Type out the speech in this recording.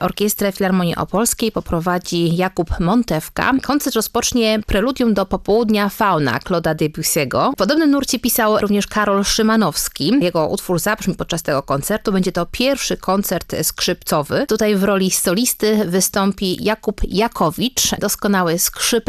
Orkiestrę Filharmonii Opolskiej poprowadzi Jakub Montewka. Koncert rozpocznie preludium do popołudnia Fauna Claude'a Debussy'ego. W podobnym nurcie pisał również Karol Szymanowski. Jego utwór zabrzmi podczas tego koncertu. Będzie to pierwszy koncert skrzypcowy. Tutaj w roli solisty wystąpi Jakub Jakowicz, doskonały skrzypek